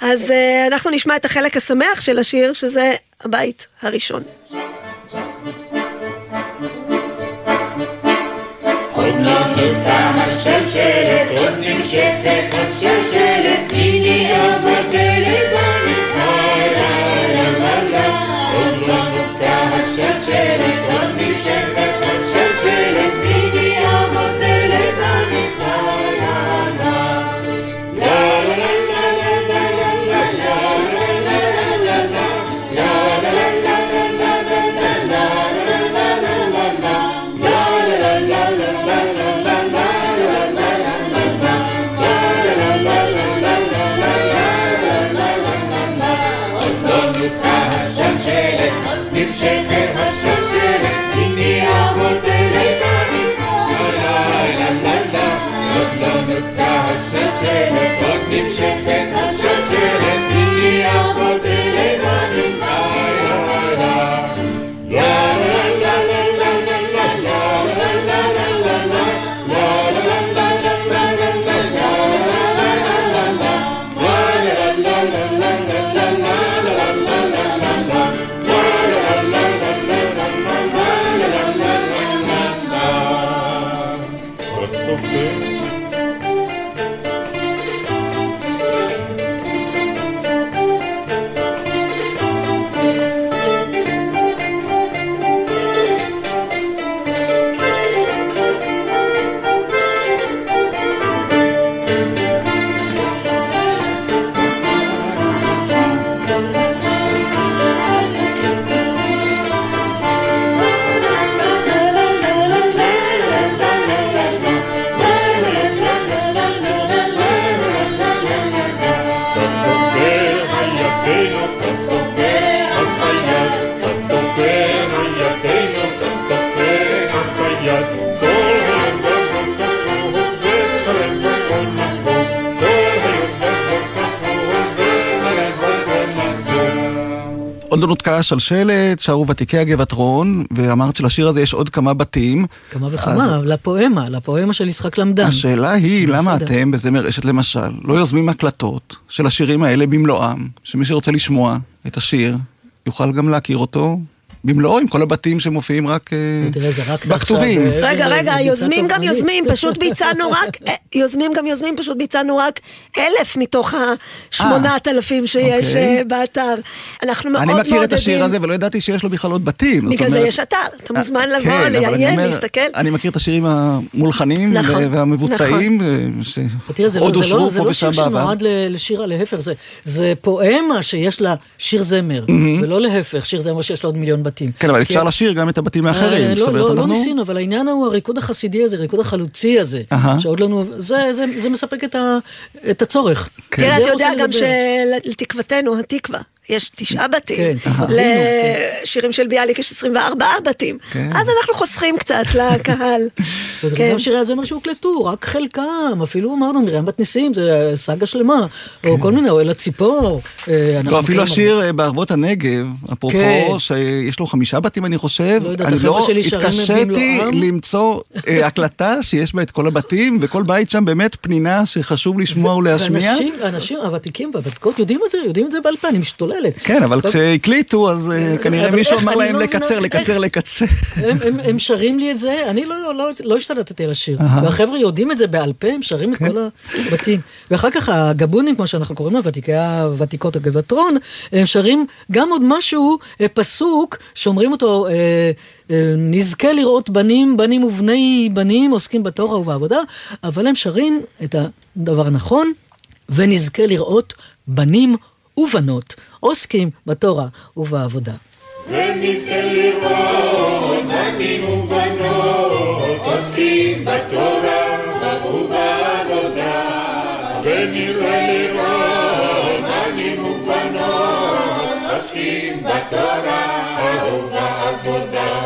אז uh, אנחנו נשמע את החלק השמח של השיר, שזה הבית הראשון. עוד נמשכת עוד לא נותקה השלשלת, שרו ותיקי הגבעתרון, ואמרת שלשיר הזה יש עוד כמה בתים. כמה וכמה, לפואמה, לפואמה של יצחק למדן. השאלה היא, למה בסדר. אתם, בזמר אשת למשל, לא יוזמים הקלטות של השירים האלה במלואם, שמי שרוצה לשמוע את השיר, יוכל גם להכיר אותו במלואו, עם כל הבתים שמופיעים רק אה, בכתובים. אה, רגע, רגע, יוזמים גם. יוזמים, פשוט ביצענו רק, אה, יוזמים גם יוזמים, פשוט ביצענו רק אלף מתוך השמונת אלפים שיש אוקיי. אה, באתר. אנחנו מאוד אני מעודדים. מכיר את השיר הזה ולא ידעתי שיש לו בכלל עוד בתים. בגלל זה יש אתר, אתה מוזמן לבוא, כן, אני לעיין, להסתכל. אני מכיר את השירים המולחנים נכון, ו- והמבוצעים, אה, תראה, זה לא, שעוד זה לא, אושרו זה פה לא ושם שיר בעבר. שנועד ל- לשירה, להפך, זה, פואמה שיש לה שיר זמר. ולא להפך, שיר זמר שיש לו עוד מיליון בתים. כן, אבל כי- אפשר לשיר גם את הבתים האחרים. אה, לא, לא, לא אנחנו- ניסינו, אבל העניין הוא הריקוד החסידי הזה, הריקוד החלוצי הזה. שעוד לנו, זה, זה, זה מספק את, ה, את הצורך. כן. תראה, אתה יודע גם לדבר. שלתקוותנו, התקווה, יש תשעה בתים. כן. לשירים של ביאליק יש 24 בתים. כן. אז אנחנו חוסכים קצת לקהל. וזה כן. גם שירי הזמר שהוקלטו, רק חלקם, אפילו אמרנו, מרים בת ניסים, זה סאגה שלמה, או כל מיני, או אל הציפור. אה, אנחנו כן. לא, אפילו השיר אה, בערבות הנגב, אפרופו, כן. שיש לו חמישה בתים אני חושב, לא יודעת, אני לא התקשיתי. למצוא אה, הקלטה שיש בה את כל הבתים, וכל בית שם באמת פנינה שחשוב לשמוע ולהשמיע. האנשים הוותיקים והוותיקות יודעים את זה, יודעים את זה בעל פה, אני משתוללת. כן, אבל כשהקליטו, אז אה, כנראה אבל מישהו אמר להם לא לקצר? לקצר, לקצר. הם, שרים לי את זה, אני לא, לא, לא השתלטתי על השיר. והחבר'ה יודעים את זה בעל פה, הם שרים את כל הבתים. ואחר כך הגבונים, כמו שאנחנו קוראים להם, ותיקי הוותיקות הגבעתרון, הם שרים גם עוד משהו, אה, פסוק, שאומרים אותו, אה, אה, נזכה לראות בנים, בנים ובני בנים, עוסקים בתורה ובעבודה, אבל הם שרים את הדבר הנכון, ונזכה לראות בנים ובנות, עוסקים בתורה ובעבודה. ונזכה לראות בנים ובנות עוסקים בתורה ובעבודה ונזכה לראות בנים ובנות עוסקים בתורה ובעבודה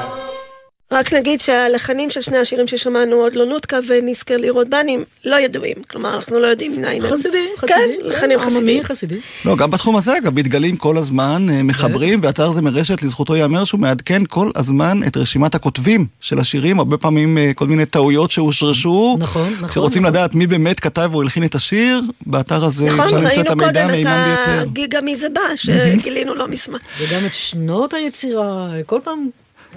רק נגיד שהלחנים של שני השירים ששמענו, עוד לא נותקה ונזכר לראות בנים, לא ידועים. כלומר, אנחנו לא יודעים מניין הם. חסידי, כן, חסידי, לחנים עממי, חסידיים. חסידי. לא, גם בתחום הזה, אגב, מתגלים כל הזמן, אה, מחברים, ואתר זה מרשת, לזכותו ייאמר שהוא מעדכן כל הזמן את רשימת הכותבים של השירים, הרבה פעמים אה, כל מיני טעויות שהושרשו. נכון, נכון. כשרוצים נכון. לדעת מי באמת כתב או הלחין את השיר, באתר הזה נכון, אפשר למצוא את ראינו המידע קודם את המהימן ביותר. הגיגה מי זה בא, שגילינו לא מזמן. וגם את שנות היצירה, כל פעם,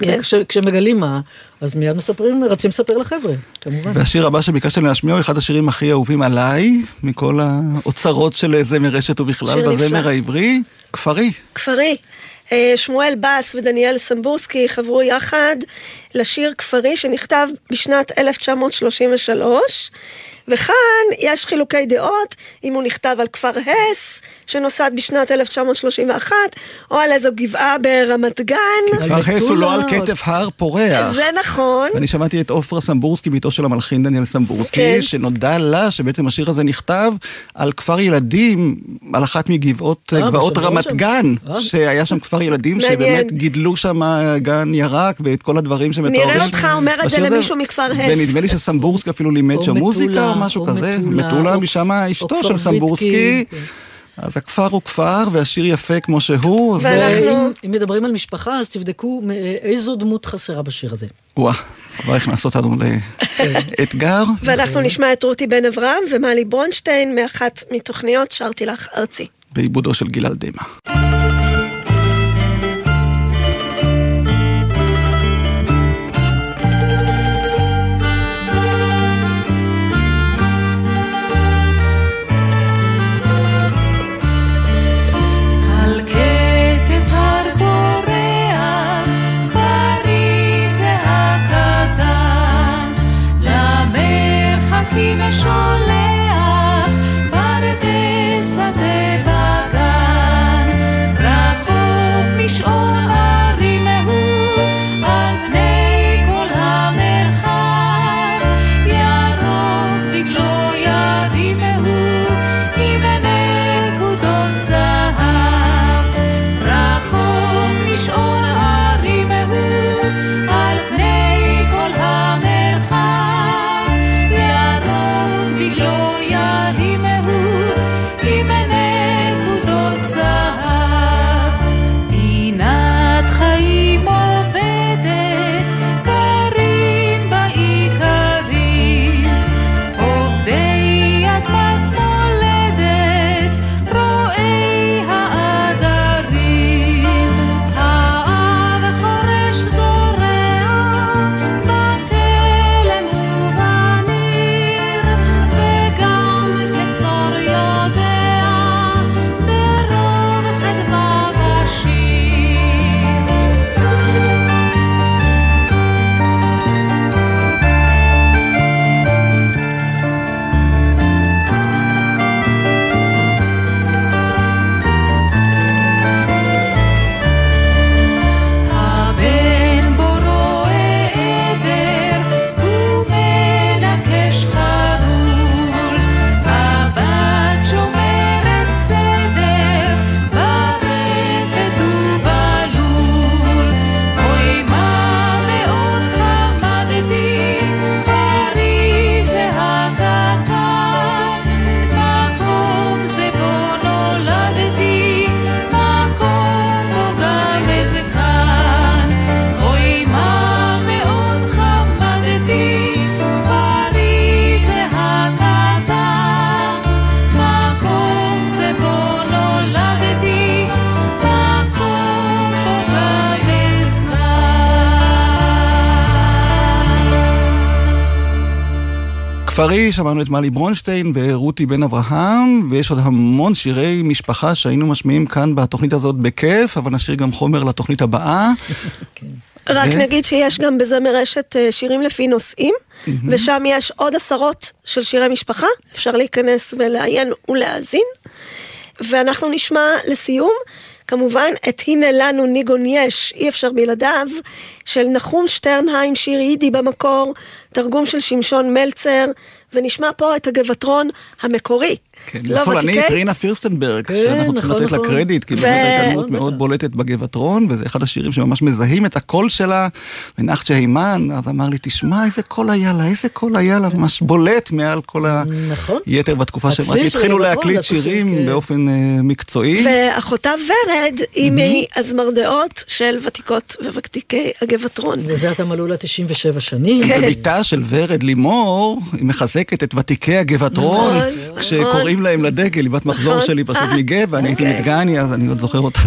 כן. כש, כשמגלים מה, אז מיד מספרים, רצים לספר לחבר'ה, כמובן. והשיר הבא שביקשת להשמיע הוא אחד השירים הכי אהובים עליי, מכל האוצרות של זמר רשת ובכלל בזמר נפלא. העברי, כפרי. כפרי. אה, שמואל בס ודניאל סמבורסקי חברו יחד לשיר כפרי שנכתב בשנת 1933, וכאן יש חילוקי דעות אם הוא נכתב על כפר הס שנוסד בשנת 1931, או על איזו גבעה ברמת גן. כפר הס הוא לא על כתף הר פורח. זה נכון. ואני שמעתי את עופרה סמבורסקי, בתו של המלחין דניאל סמבורסקי, כן. שנודע לה שבעצם השיר הזה נכתב על כפר ילדים, על אחת מגבעות אה, גבעות רמת שם. גן, אה. שהיה שם כפר ילדים, מעניין. שבאמת גידלו שם גן ירק ואת כל הדברים שמתוארים. נראה אותך אומר את זה. למישהו מכפר הס. ונדמה לי שסמבורסקי אפילו לימד שם מוזיקה או משהו או כזה. מטולה, משם אשתו של סמבורסקי. אז הכפר הוא כפר, והשיר יפה כמו שהוא. ו- ואם אם מדברים על משפחה, אז תבדקו איזו דמות חסרה בשיר הזה. וואה, כבר הכנס אותנו לאתגר. ואנחנו נשמע את רותי בן אברהם ומלי ברונשטיין מאחת מתוכניות שרתי לך ארצי. בעיבודו של גלעד דמע. שמענו את מלי ברונשטיין ורותי בן אברהם, ויש עוד המון שירי משפחה שהיינו משמיעים כאן בתוכנית הזאת בכיף, אבל נשאיר גם חומר לתוכנית הבאה. רק נגיד שיש גם בזמר רשת אה, שירים לפי נושאים, ושם יש עוד עשרות של שירי משפחה, אפשר להיכנס ולעיין ולהאזין. ואנחנו נשמע לסיום, כמובן, את הנה לנו ניגון יש, אי אפשר בלעדיו, של נחום שטרנהיים, שיר יידי במקור, תרגום של שמשון מלצר, ונשמע פה את הגבעטרון המקורי. כן, לא הסולנית ותיקי? רינה פירסטנברג, כן, שאנחנו צריכים נכון, לתת לה נכון. קרדיט, כי באמת הייתה דמות נכון, מאוד בולטת בגבעטרון, וזה אחד השירים שממש מזהים את הקול שלה, ונחצ'ה היימן, אז אמר לי, תשמע איזה קול היה לה, איזה קול היה לה, ממש בולט מעל כל היתר בתקופה שהם רק התחילו נכון, להקליט שירים כן. באופן אה, מקצועי. ואחותה ורד היא מהזמרות של ותיקות וותיקי הגבעטרון. וזה עתה מלאו לה 97 שנים. כן. ובתה של ורד לימור, היא מחזקת את ותיקי הגבעטרון, נכון, כשקוראים להם לדגל, היא בת מחזור נכון. שלי פשוט מגבע, ואני הייתי אוקיי. מדגני, אז אני עוד זוכר אותה.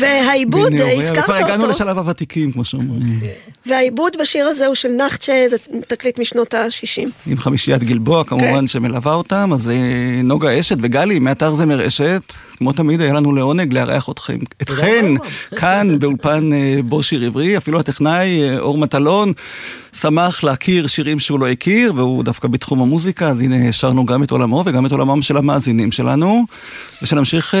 והעיבוד, הזכרת וכבר הגענו אותו, לשלב הוותיקים, כמו שאומרים. והעיבוד בשיר הזה הוא של נחצ'ה, זה תקליט משנות ה-60. עם חמישיית גלבוע כמובן כן. שמלווה אותם, אז אה, נוגה אשת וגלי מאתר זמר אשת, כמו תמיד היה לנו לעונג לארח אתכם, אתכן, כאן באולפן אה, בו שיר עברי, אפילו הטכנאי אה, אור מטלון שמח להכיר שירים שהוא לא הכיר, והוא דווקא בתחום המוזיקה, אז הנה שרנו גם את עולמו וגם את עולמם של המאזינים שלנו, ושנמשיך אה,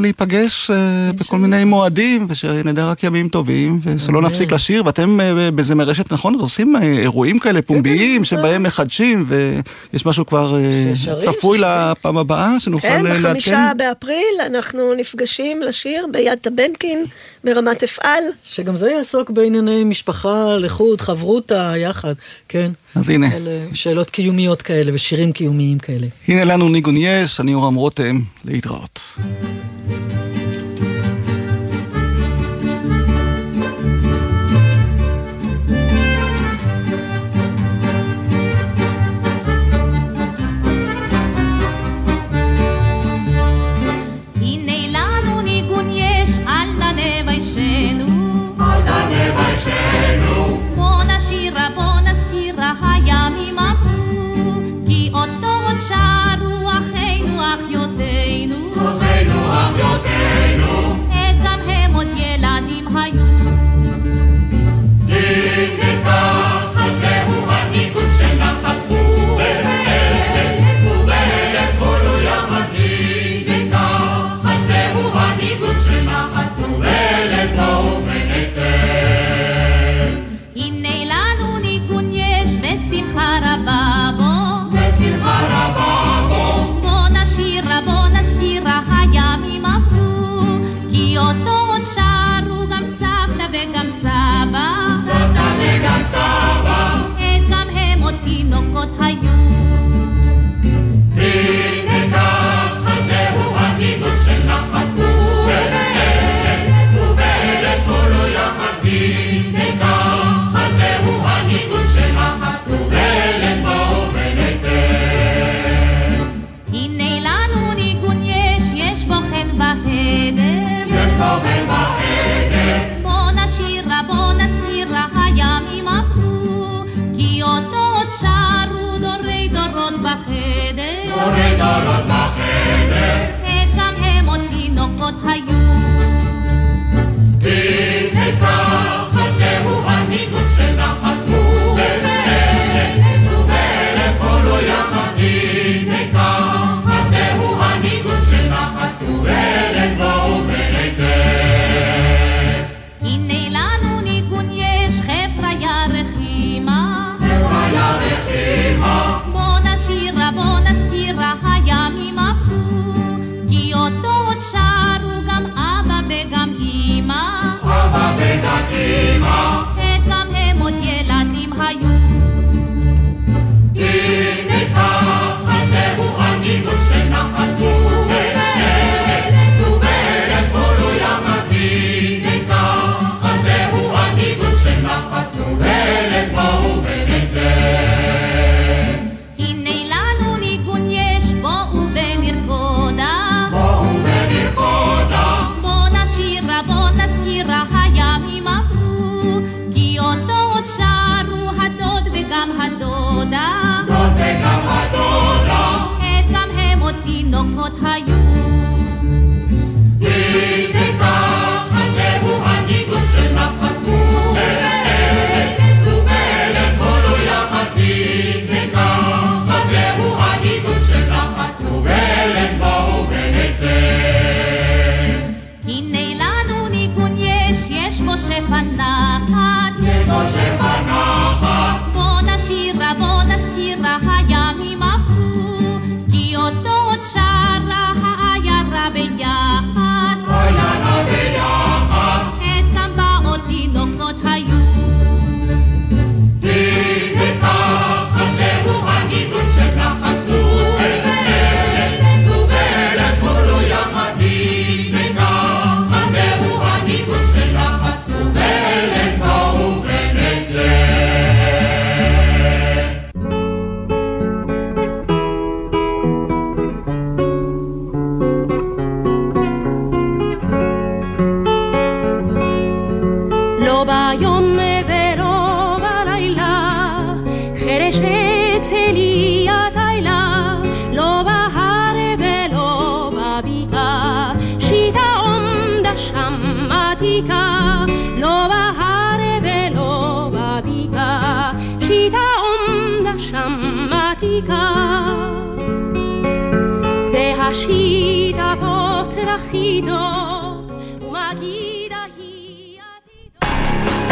להיפגש אה, בכל מיני מועדים, ושנדע רק ימים טובים, ושלא נפסיק לשיר, ואתם אה, בזמר רשת, נכון, אז עושים אה, אירועים כאלה פומביים, שבהם מחדשים, ויש משהו כבר אה, ששרים, צפוי לפעם הבאה, שנוכל כן, אה, לעדכן. בחמישה באפריל אנחנו נפגשים לשיר ביד טבנקין ברמת אפעל. שגם זה יעסוק בענייני משפחה, לחוד, חברותה, יחד, כן. אז הנה. אלה שאלות קיומיות כאלה ושירים קיומיים כאלה. הנה לנו ניגון יש, אני יורם רותם, להתראות.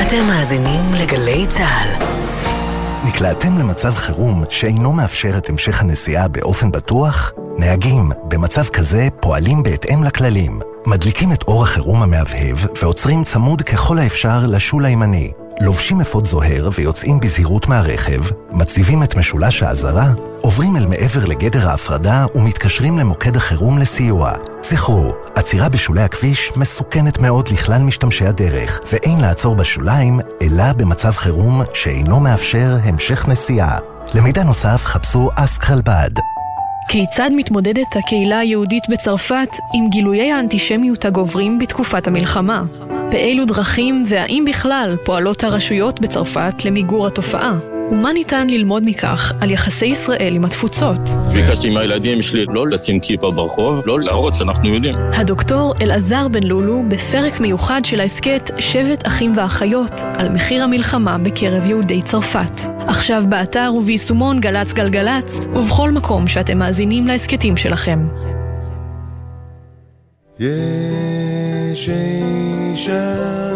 אתם מאזינים לגלי צה"ל. נקלעתם למצב חירום שאינו מאפשר את המשך הנסיעה באופן בטוח? נהגים, במצב כזה פועלים בהתאם לכללים. מדליקים את אור החירום המהבהב ועוצרים צמוד ככל האפשר לשול הימני. לובשים אפוד זוהר ויוצאים בזהירות מהרכב, מציבים את משולש האזהרה, עוברים אל מעבר לגדר ההפרדה ומתקשרים למוקד החירום לסיוע. זכרו, עצירה בשולי הכביש מסוכנת מאוד לכלל משתמשי הדרך, ואין לעצור בשוליים, אלא במצב חירום שאינו מאפשר המשך נסיעה. למידע נוסף חפשו אסק חלבד. כיצד מתמודדת הקהילה היהודית בצרפת עם גילויי האנטישמיות הגוברים בתקופת המלחמה? באילו דרכים והאם בכלל פועלות הרשויות בצרפת למיגור התופעה? ומה ניתן ללמוד מכך על יחסי ישראל עם התפוצות? ביקשתי מהילדים שלי לא לשים כיפה ברחוב, לא להראות שאנחנו יודעים. הדוקטור אלעזר בן לולו בפרק מיוחד של ההסכת שבט אחים ואחיות על מחיר המלחמה בקרב יהודי צרפת. עכשיו באתר וביישומון גל"צ גלגלצ ובכל מקום שאתם מאזינים להסכתים שלכם. יש אישה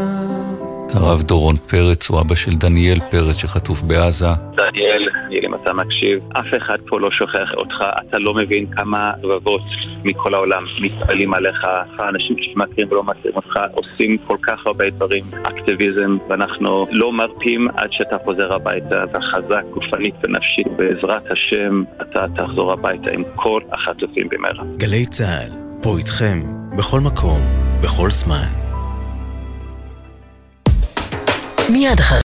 הרב דורון פרץ הוא אבא של דניאל פרץ שחטוף בעזה. דניאל, אם אתה מקשיב, אף אחד פה לא שוכח אותך, אתה לא מבין כמה רבבות מכל העולם מתפעלים עליך, האנשים שמכירים ולא מכירים אותך עושים כל כך הרבה דברים, אקטיביזם, ואנחנו לא מרפים עד שאתה חוזר הביתה, אתה חזק גופנית ונפשית, בעזרת השם אתה תחזור הביתה עם כל החטופים במהרה. גלי צה"ל, פה איתכם, בכל מקום, בכל זמן. מיד אחרי